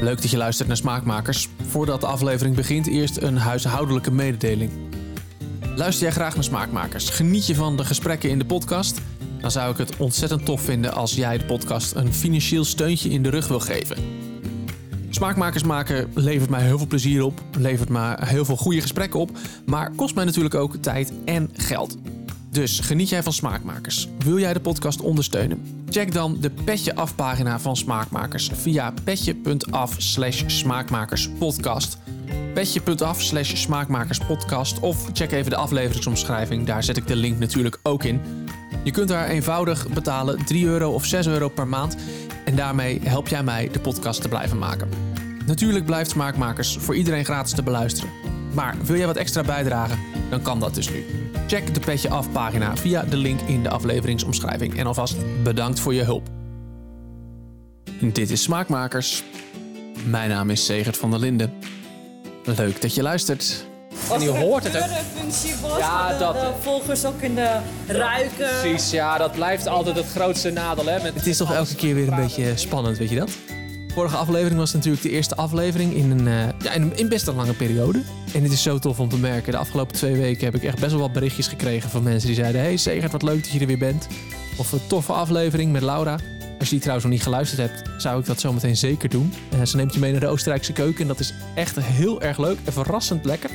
Leuk dat je luistert naar Smaakmakers. Voordat de aflevering begint, eerst een huishoudelijke mededeling. Luister jij graag naar Smaakmakers? Geniet je van de gesprekken in de podcast? Dan zou ik het ontzettend tof vinden als jij de podcast een financieel steuntje in de rug wil geven. Smaakmakers maken levert mij heel veel plezier op, levert me heel veel goede gesprekken op, maar kost mij natuurlijk ook tijd en geld. Dus geniet jij van Smaakmakers? Wil jij de podcast ondersteunen? Check dan de Petje Af pagina van Smaakmakers via petje.af slash smaakmakerspodcast. Petje.af slash smaakmakerspodcast of check even de afleveringsomschrijving, daar zet ik de link natuurlijk ook in. Je kunt daar eenvoudig betalen 3 euro of 6 euro per maand en daarmee help jij mij de podcast te blijven maken. Natuurlijk blijft Smaakmakers voor iedereen gratis te beluisteren. Maar wil jij wat extra bijdragen, dan kan dat dus nu. Check de Petje Af pagina via de link in de afleveringsomschrijving. En alvast bedankt voor je hulp. Dit is Smaakmakers. Mijn naam is Segert van der Linden. Leuk dat je luistert. En je hoort het ook. functie was, Ja, de, dat- de volgers ook in de ruiken. Precies, ja, dat blijft altijd het grootste nadeel. Hè? Het is toch elke keer weer een beetje spannend, weet je dat? Vorige aflevering was natuurlijk de eerste aflevering in een, eh, ja, in een best een lange periode. En het is zo tof om te merken. De afgelopen twee weken heb ik echt best wel wat berichtjes gekregen van mensen die zeiden... Hey Segert, wat leuk dat je er weer bent. Of een toffe aflevering met Laura. Als je die trouwens nog niet geluisterd hebt, zou ik dat zometeen zeker doen. Eh, ze neemt je mee naar de Oostenrijkse keuken en dat is echt heel erg leuk en verrassend lekker.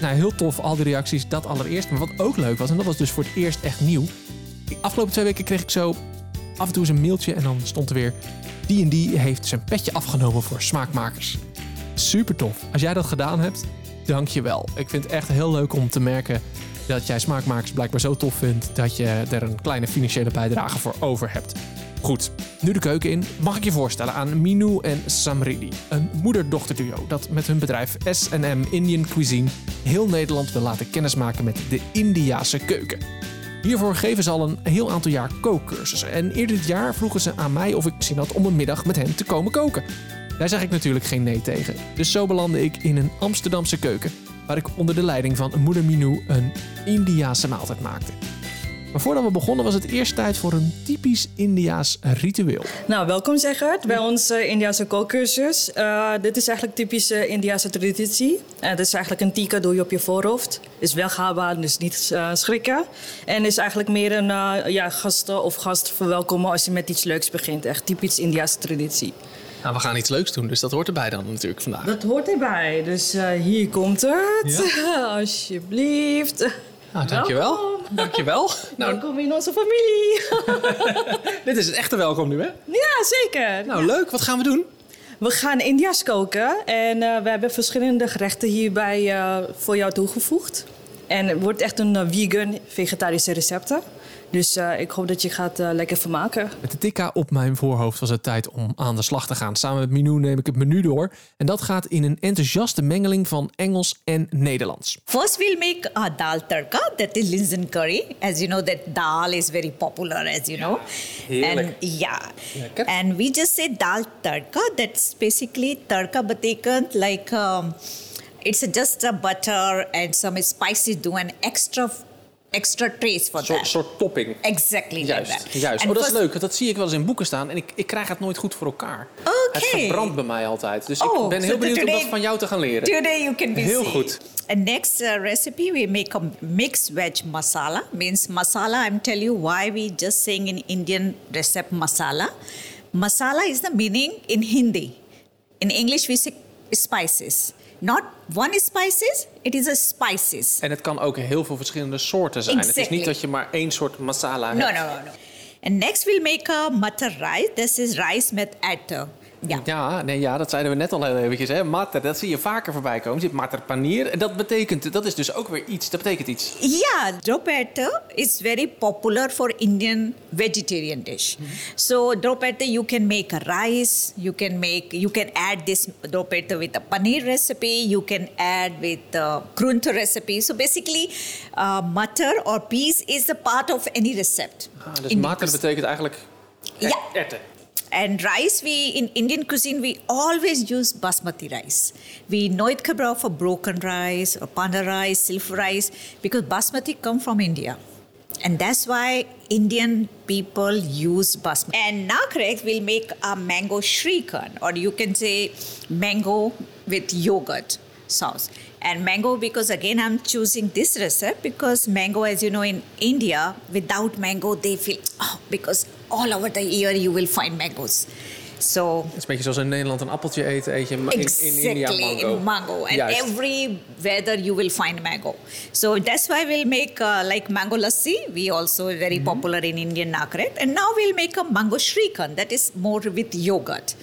Nou, heel tof, al die reacties, dat allereerst. Maar wat ook leuk was, en dat was dus voor het eerst echt nieuw. De afgelopen twee weken kreeg ik zo af en toe eens een mailtje en dan stond er weer... Die heeft zijn petje afgenomen voor smaakmakers. Super tof. Als jij dat gedaan hebt, dank je wel. Ik vind het echt heel leuk om te merken dat jij smaakmakers blijkbaar zo tof vindt... dat je er een kleine financiële bijdrage voor over hebt. Goed, nu de keuken in. Mag ik je voorstellen aan Minou en Samridi. Een moeder-dochterduo dat met hun bedrijf S&M Indian Cuisine... heel Nederland wil laten kennismaken met de Indiase keuken. Hiervoor geven ze al een heel aantal jaar kookcursussen. En eerder dit jaar vroegen ze aan mij of ik zin had om een middag met hen te komen koken. Daar zeg ik natuurlijk geen nee tegen. Dus zo belandde ik in een Amsterdamse keuken, waar ik onder de leiding van moeder Minou een Indiase maaltijd maakte. Maar voordat we begonnen was het eerst tijd voor een typisch Indiaas ritueel. Nou, welkom Zegert bij onze Indiase kookcursus. Eh, dit is eigenlijk typische Indiase traditie. Uh, dit is eigenlijk een tika doe je op je voorhoofd. Is wel haalbaar, dus niet eh, schrikken. En is eigenlijk meer een eh, ja, gasten of gast verwelkomen als je met iets leuks begint. Echt typisch Indiase traditie. Nou, we gaan iets leuks doen, dus dat hoort erbij dan natuurlijk vandaag. Dat hoort erbij. Dus eh, hier komt het. Alsjeblieft. Nou, dankjewel. Welkom. Dankjewel. Nou, Welkom in onze familie. dit is het echte welkom nu, hè? ja, zeker. Nou, leuk. Wat gaan we doen? We gaan India's koken en eh, we hebben verschillende gerechten hierbij eh, voor jou toegevoegd. En het wordt echt een eh, vegan, vegetarische recepten. Dus eh, ik hoop dat je gaat eh, lekker vermaken. Met de tikka op mijn voorhoofd was het tijd om aan de slag te gaan. Samen met Minou neem ik het menu door. En dat gaat in een enthousiaste mengeling van Engels en Nederlands. First, we'll make a dal tadka, that is Linsen curry. As you know, that dal is very popular, as you know. heerlijk. And yeah, Lekker. and we just say dal tadka. That's basically tadka betekent like um, it's just a butter and some spices do an extra extra taste for soort, that. soort topping. Exactly like Juist, that. juist. And Oh, dat is leuk. Dat zie ik wel eens in boeken staan. En ik, ik krijg het nooit goed voor elkaar. Oké. Het verbrandt bij mij altijd. Dus Oh, ik ben so heel benieuwd om dat van jou te gaan leren. Today you can be Heel see. goed. And next uh, recipe we make a mixed veg masala. Means masala. I'm tell you why we just saying in Indian recipe masala. Masala is the meaning in Hindi. In English we say spices. Not one spices. It is a spices. En het kan ook heel veel verschillende soorten zijn. Het is niet dat je maar één soort masala No, hebt. no, no, no. And next we'll make a matar rice. This is rice with atta. Ja, nee, ja, dat zeiden we net al heel eventjes. Hè. Matter, dat zie je vaker voorbij komen. Je ziet matter panier. En dat betekent, dat is dus ook weer iets. Dat betekent iets. Yeah, dropata is very popular for Indian vegetarian dish. So dropata you can make a rice, you can make you can add this dropata with a paneer recipe, you can add with a grunta recipe. So basically, uh, mutter or peas is a part of any recipe. Ah, dus matter the- betekent eigenlijk er- Ja. erten. And rice, we in Indian cuisine, we always use basmati rice. We nooit gebruik for broken rice or panda rice, silver rice, because basmati come from India. And that's why Indian people use basmati. And now, correct, we'll make a mango shrikhand, or you can say mango with yogurt sauce. And mango, because again, I'm choosing this recipe because mango, as you know, in India, without mango, they feel, oh, because all over the year you will find mangoes. So Het is een beetje zoals in Nederland een appeltje eten, eet je in, in India exactly mango. in mango and Juist. every weather you will find mango so that's why we'll make uh, like mango lassi we also very Mm-hmm. popular in indian nakaret and now we'll make a mango shrikhand that is more with yogurt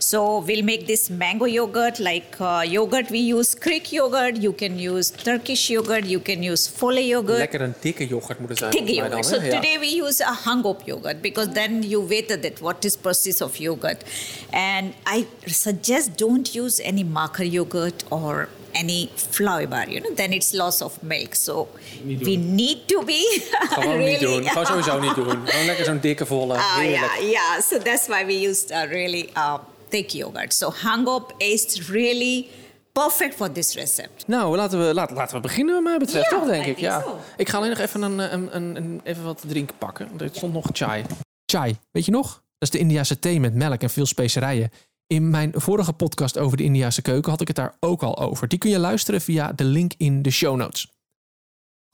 so we'll make this mango yogurt like uh, yogurt we use greek yogurt you can use turkish yogurt you can use fole yogurt Lekker een dikke yoghurt moet het zijn. Thick yogurt. So? Ja. today we use a hang-up yogurt because then you weighted it. What is process of yogurt? And I suggest don't use any marker yogurt or any flour bar. You know, then it's loss of milk. So we need to be Gewoon really. niet doen. Gewoon sowieso niet doen. Gewoon lekker zo'n dikke volle. Ah, yeah, yeah. So that's why we used a really uh, thick yogurt. So hang-up is really perfect for this recipe. Nou, laten we, laten, laten we beginnen wat mij betreft, Ja, toch, denk I ik. Ja. so. Ik ga alleen nog even, een, een, een, een- even wat drinken pakken. Er stond nog chai. Chai, weet je nog? Dat is de Indiase thee met melk en veel specerijen. In mijn vorige podcast over de Indiase keuken had ik het daar ook al over. Die kun je luisteren via de link in de show notes.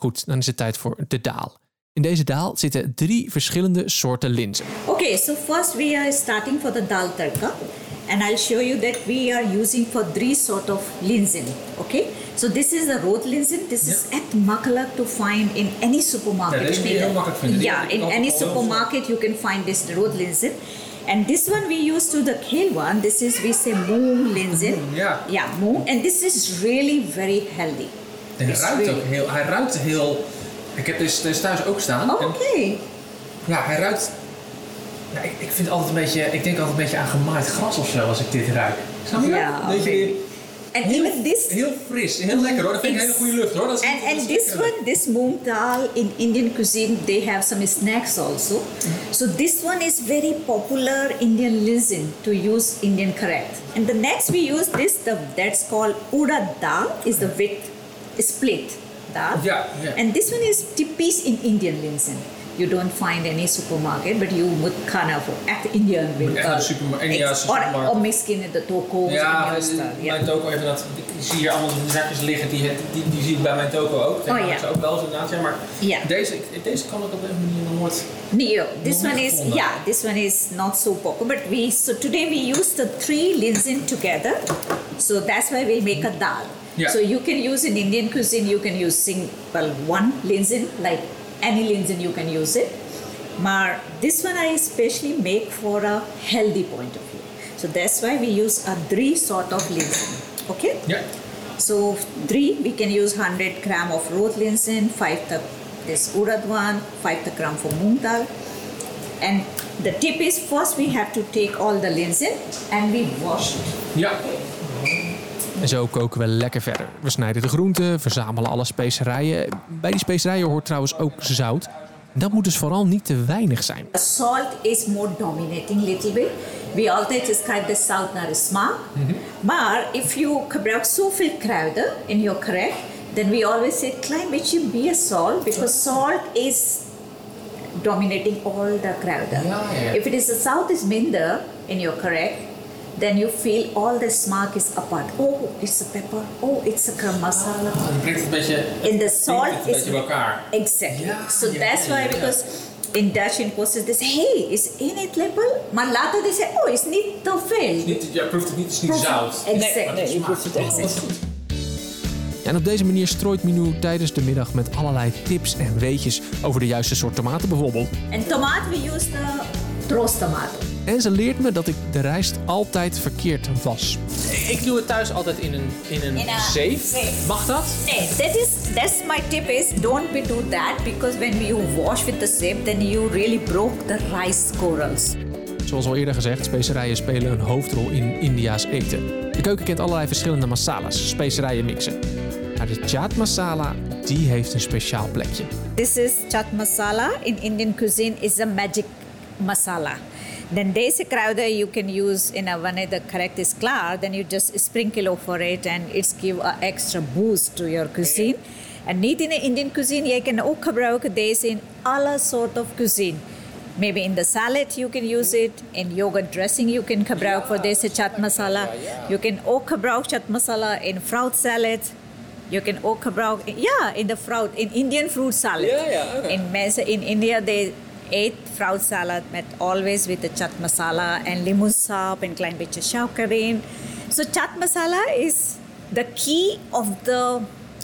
Goed, dan is het tijd voor de daal. In deze daal zitten drie verschillende soorten linzen. Okay, so first we are starting for the dal tadka, and I'll show you that we are using for three sort of linsen. Okay, so this is the road linsen. This is echt makkelijk to find in any supermarket. Ja, deze kun je heel makkelijk vinden. Die Yeah, in any supermarket you can find this road linsen. And this one we use to the kale one. This is we say moon linsen. ja. Yeah, moon. and this is really very healthy. En It's really- heel, hij ruikt heel... Ik heb deze thuis ook staan. Oh, Okay. Ja, hij ruikt. Ja, ik, ik vind altijd een beetje. Ik denk altijd een beetje aan gemaaid gras of zo als ik dit ruik. Snap je? Ja, dat? Oké. And even this heel fris, heel lekker hoor. Dat vind ik een hele goede lucht hoor. Dat is, And, dat and this lekker. one, this moong dal in Indian cuisine, they have some snacks also. So this one is very popular Indian linsen to use Indian correct. And the next we use this, the that's called urad dal, is the wheat split dal. Yeah, yeah. And this one is tipis in Indian linsen. You don't find any supermarket, but you would kind of act Indian with echt de superma- supermarkt. or miskin in the toko. Ja, eh, mijn toko even dat. Ik zie hier allemaal zakjes liggen, die, die, die zie ik bij mijn toko ook. Oh, ja. is ook wel zo inderdaad. Ja, maar Ja. deze, kan ik op deze manier nog nooit. Neo. This one is gevonden. yeah. This one is not so popular, but we so today we use the three linsen together, so that's why we make a dal. Yeah. So you can use in Indian cuisine, you can use simple one linsen, like any linsen you can use it. Maar this one I especially make for a healthy point of view. So that's why we use a three sort of linsen. Okay. Yeah. So three, we can use 100 gram of road linsen, five the this urad one, five the gram for moong dal. And the tip is first we have to take all the linsen and we wash it. Ja. En zo koken we lekker verder. We snijden de groenten, verzamelen alle specerijen. Bij die specerijen hoort trouwens ook zout. Dat moet dus vooral niet te weinig zijn. Salt is more dominating little bit. We altijd describe the salt naar de smaak. Maar if you gebruikt zoveel kruiden in your gerecht, then we always say klein beetje meer salt because salt is dominating all the kruiden. Ja, ja, ja. If it is the salt is minder in your gerecht, then you feel all the smaak is apart. Oh, it's a pepper. Oh, it's a garam masala. Je brengt het een beetje. In the salt het is beetje bij elkaar. Exactly. Ja, so ja, that's ja, why ja. because in Dutch in Post they say, hey, is in it label? Maar later they say, oh, it's niet te veel. Niet, ja, proeft het niet, het is niet zout. Exactly. Nee, je proeft het is. Ja, en op deze manier strooit Minou tijdens de middag met allerlei tips en weetjes over de juiste soort tomaten bijvoorbeeld. And tomato, we use the roast tomato. En ze leert me dat ik de rijst altijd verkeerd was. Ik doe het thuis altijd in een, in een In a zeef. zeef. Mag dat? Nee, that is that's my tip is don't be do that because when you wash with the same, then you really broke the rice corals. Zoals al eerder gezegd, specerijen spelen een hoofdrol in India's eten. De keuken kent allerlei verschillende masala's, specerijen mixen. Maar de chaat masala, die heeft een speciaal plekje. This is chat masala. In Indian cuisine is a magic masala. Then desi kruiden you can use in a wanneer the correct is klaar, then you just sprinkle over it and it's give a extra boost to your cuisine. And niet in Indian cuisine, je kan ook gebruiken deze in alle soorten of cuisine. Maybe in the salad you can use it. In yogurt dressing you can gebruiken voor deze chat masala. You can ook gebruiken chat masala in fruit salad. You can ook gebruiken, ja, in de fruit, in Indian fruit salad. Ja, ja, oké. In mensen in India, they eat fruit salad met always with the chat masala limoensap en een klein beetje suiker in. So chat masala is the key of the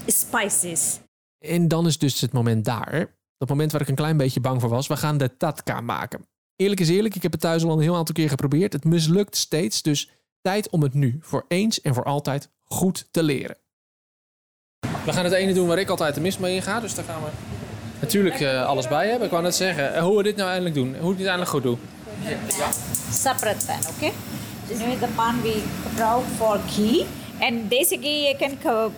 spices. En dan is dus het moment daar. Dat moment waar ik een klein beetje bang voor was. We gaan de tatka maken. Eerlijk is eerlijk, ik heb het thuis al een heel aantal keer geprobeerd. Het mislukt steeds, dus tijd om het nu voor eens en voor altijd goed te leren. We gaan het ene doen waar ik altijd de mis mee in ga. Dus daar gaan we natuurlijk eh, alles bij hebben. Ik wou net zeggen, eh, hoe we dit nou eindelijk doen. Hoe ik dit eindelijk goed doe. Separate pan, okay? This is the pan we gebruik for ghee. And deze ghee you can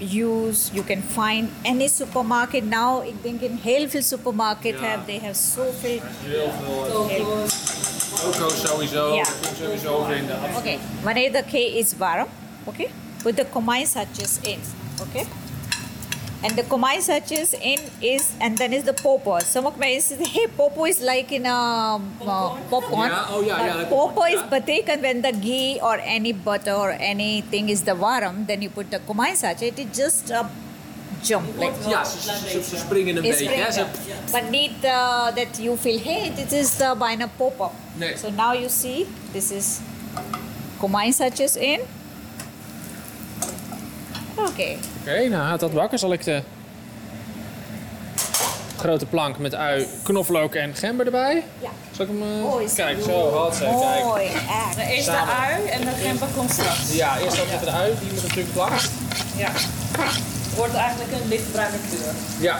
use, you can find any supermarket now. Ik denk in heel veel supermarket have, they have zoveel. Heel veel. Coco sowieso. Dat je sowieso vinden. Okay, wanneer de ghee is warm, okay? Put the sachets in, okay? And the kumai sachets in is, and then is the popo. Some of my say, hey, popo is like in a uh, popcorn. Yeah, oh, yeah, But yeah, like Popo popcorn, is when the ghee or any butter or anything is the warm, then you put the kumai sachet. It just a jump like Ja, ze, ze, ze springen een It's beetje. Hè? Ze. But need uh, that you feel, hey, this is the bijna. Nee. So now you see, this is kumai sachets in. Okay. Oké, nou gaat dat bakken. Zal ik de grote plank met ui, knoflook en gember erbij? Ja. Zal ik hem... eh, Oh, is kijk, zo, had ze. Kijk. Mooi, echt. Eerst de ui en de gember komt straks. Ja, eerst dat met de ui, die moet natuurlijk langst. Ja. Wordt eigenlijk een lichtbruine kleur. Ja.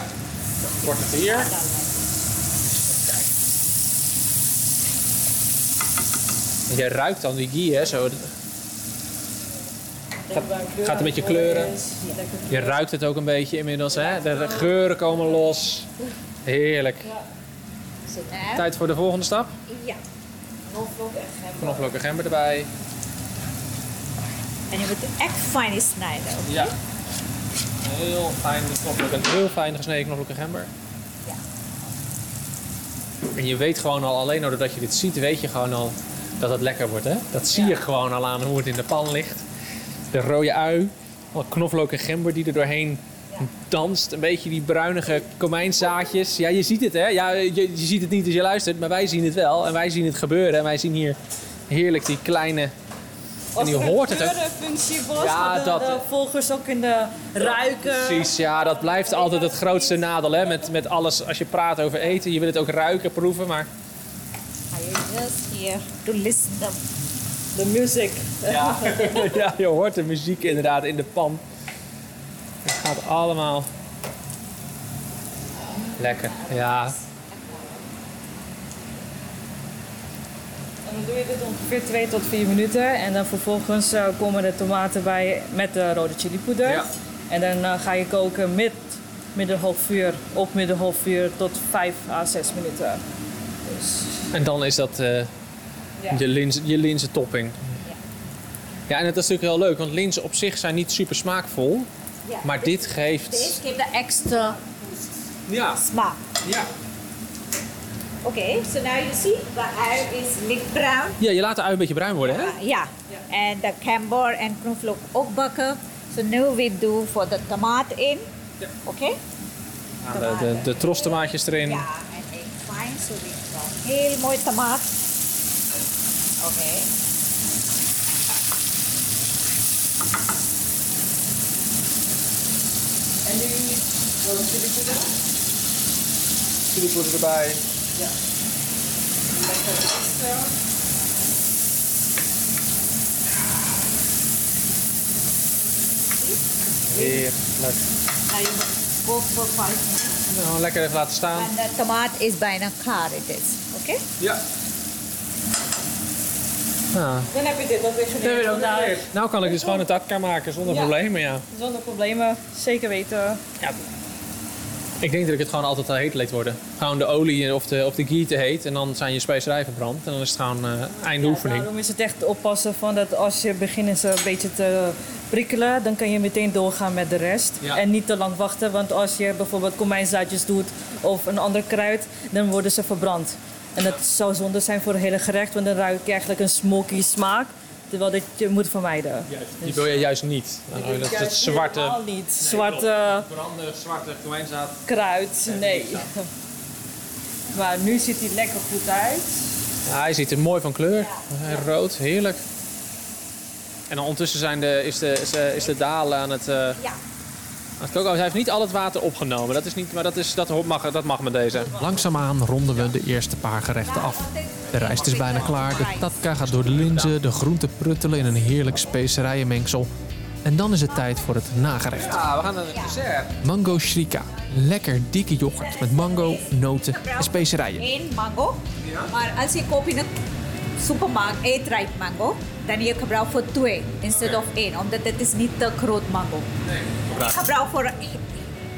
Wordt het hier. Je ruikt dan die ghee, hè? Zo. Gaat, gaat een beetje kleuren. Je ruikt het ook een beetje inmiddels, hè? De geuren komen los. Heerlijk. Tijd voor de volgende stap. ja. Knoflook en gember. Knoflook en gember erbij. En je moet het echt fijn snijden. Ja. Heel fijn knoflook en heel fijn gesneden knoflook en gember. Ja. En je weet gewoon al, alleen al doordat je dit ziet, weet je gewoon al dat het lekker wordt. Hè? Dat zie je gewoon al aan hoe het in de pan ligt. De rode ui, wat knoflook en gember die er doorheen danst. Een beetje die bruinige komijnzaadjes. Ja, je ziet het hè. Ja, je, je ziet het niet als je luistert, maar wij zien het wel. En wij zien het gebeuren. En wij zien hier heerlijk die kleine... En je hoort het ook. functie was, Ja, dat de, dat- de volgers ook in de ruiken. Precies, ja, dat blijft altijd het grootste nadeel hè? Met, met alles als je praat over eten. Je wil het ook ruiken, proeven, maar Are you just here to listen them? De muziek. Ja. ja, je hoort de muziek inderdaad in de pan. Het gaat allemaal lekker. Ja, En dan doe je dit ongeveer 2 tot 4 minuten. En dan vervolgens eh, komen de tomaten bij met de rode chilipoeder. Ja. En dan eh, ga je koken met middelhoog vuur op middelhoog vuur tot 5 à 6 minuten. Dus en dan is dat eh, ja. je, lins, je linzentopping. Ja, en het is natuurlijk heel leuk, want linzen op zich zijn niet super smaakvol. Ja. Maar dit geeft... This give the extra Ja, smaak. ja. Okay, so now you see the ui is lichtbruin. Ja, je laat de ui een beetje bruin worden, hè? Yeah. And the camber and knoflook ook bakken. So now we do for the tomaat in. Ja. Okay? De, de, de trostomaatjes erin. Ja, en ik fijn. So we heel mooi tomaat. Oké. En nu rode chilipoeder. Chilipoeder erbij. Lekker extra. Heerlijk. Now you cook for five minutes. Nou, lekker even laten staan. And the tomaat is bijna klaar it is. Okay? Ja. Nou, Dan heb je dit ook weer Dat geleerd. Nou kan ik dus gewoon een tatka maken zonder Ja. problemen, ja. Zonder problemen, zeker weten. ja. Ik denk dat ik het gewoon altijd al heet leed worden. Gewoon de olie of de, of de ghee te heet. En dan zijn je specerijen verbrand. En dan is het gewoon uh, einde oefening. daarom is het echt oppassen van dat als je begint ze een beetje te prikkelen... dan kan je meteen doorgaan met de rest. En niet te lang wachten. Want als je bijvoorbeeld komijnzaadjes doet of een ander kruid... dan worden ze verbrand. En dat zou zonde zijn voor het hele gerecht. Want dan ruik je eigenlijk een smoky smaak. Terwijl dat je moet vermijden. Juist. Die wil je juist niet. Dan dat, dat zwarte... niet. zwarte... Branden, zwarte komijnzaad. Kruid, nee. Maar nu ziet hij lekker goed uit. Ja, hij ziet er mooi van kleur. Rood, heerlijk. En ondertussen zijn de, is, de, is, de, is de daal aan het... Uh, ja. Hij heeft niet al het water opgenomen. Dat is niet, maar dat, is, dat, mag, dat mag met deze. Langzaamaan ronden we de eerste paar gerechten af. De rijst is bijna klaar. De tatka gaat door de linzen. De groenten pruttelen in een heerlijk specerijenmengsel. En dan is het tijd voor het nagerecht. Ja, we gaan naar het dessert. Mango shrika. Lekker dikke yoghurt met mango, noten en specerijen. Eén mango. Maar als je koopt in een supermarkt één ripe mango, dan je gebruikt voor twee instead of één. Omdat het is niet te groot mango. Nee. Ik gebruik voor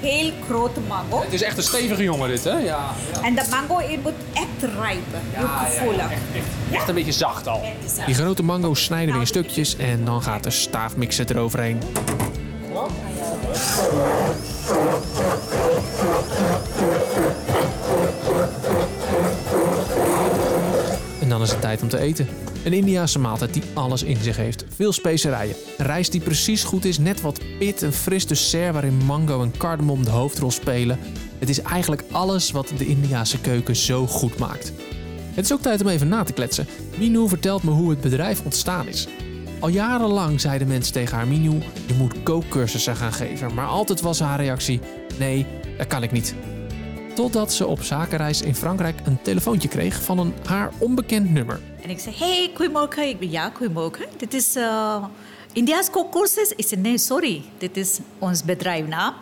heel grote mango. Het is echt een stevige jongen dit, hè? Ja. En de mango je moet echt rijpen. Ja, voelen. Ja, echt, echt, een beetje zacht al. Die grote mango's snijden we in stukjes en dan gaat de staafmixer eroverheen. En dan is het tijd om te eten. Een Indiase maaltijd die alles in zich heeft. Veel specerijen. Rijst die precies goed is, net wat pit, een fris dessert waarin mango en cardamom de hoofdrol spelen. Het is eigenlijk alles wat de Indiase keuken zo goed maakt. Het is ook tijd om even na te kletsen. Minu vertelt me hoe het bedrijf ontstaan is. Al jarenlang zeiden mensen tegen haar Minu, je moet kookcursussen gaan geven. Maar altijd was haar reactie, nee, dat kan ik niet. Totdat ze op zakenreis in Frankrijk een telefoontje kreeg van een haar onbekend nummer. En ik zei, hey, goedemorgen. Ik ben ja, goedemorgen. Dit is uh, India's kookcursus. Ik zei, nee, sorry. Dit is ons bedrijfnaam.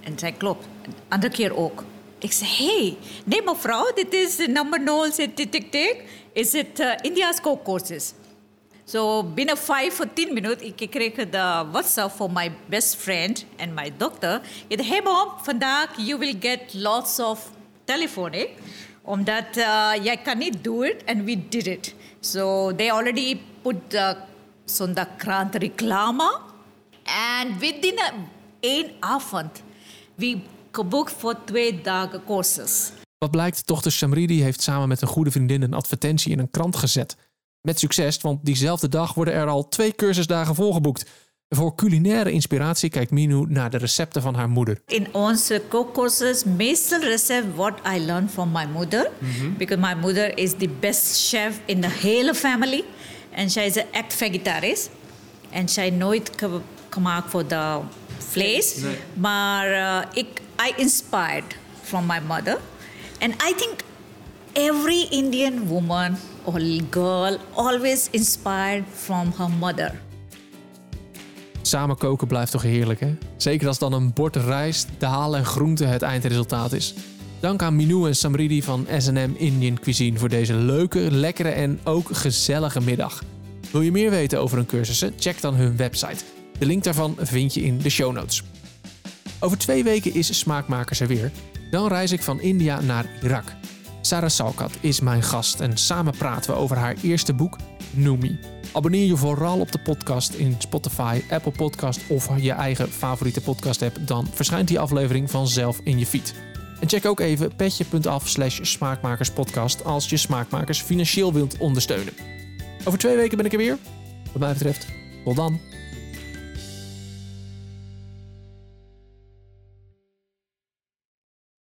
En zei, klopt. Andere keer ook. Ik zei, hey, nee mevrouw, dit is nummer 0, tik, tik, tik. Is het uh, India's kookcursus? So binnen vijf of tien minuten, ik kreeg de WhatsApp van mijn best friend en mijn dokter. Ik hey mom, vandaag you will get lots of telephone. Omdat uh, jij kan niet doen het en we did it. So they already put the krant reclame. En within één avond, we geboekt voor twee dagen courses. Wat blijkt, dochter Shamridi heeft samen met een goede vriendin een advertentie in een krant gezet. Met succes, want diezelfde dag worden er al twee cursusdagen volgeboekt. Voor culinaire inspiratie kijkt Minu naar de recepten van haar moeder. In onze kookcursus, meestal recept what I learned from my mother. Mm Because my mother is the best chef in the hele family. En zij is een echt vegetarisch. En zij nooit gemaakt voor de vlees. Maar uh, ik I inspired from my mother. And I think every Indian woman girl always inspired from her mother. Samen koken blijft toch heerlijk, hè? Zeker als dan een bord rijst, dalen en groenten het eindresultaat is. Dank aan Minou en Samridi van S&M Indian Cuisine voor deze leuke, lekkere en ook gezellige middag. Wil je meer weten over hun cursussen? Check dan hun website. De link daarvan vind je in de show notes. Over twee weken is Smaakmakers er weer. Dan reis ik van India naar Irak. Sarah Salkat is mijn gast en samen praten we over haar eerste boek, Numi. Abonneer je vooral op de podcast in Spotify, Apple Podcast of je eigen favoriete podcast app. Dan verschijnt die aflevering vanzelf in je feed. En check ook even petje.af slash smaakmakerspodcast als je smaakmakers financieel wilt ondersteunen. Over twee weken ben ik er weer. Wat mij betreft, tot dan.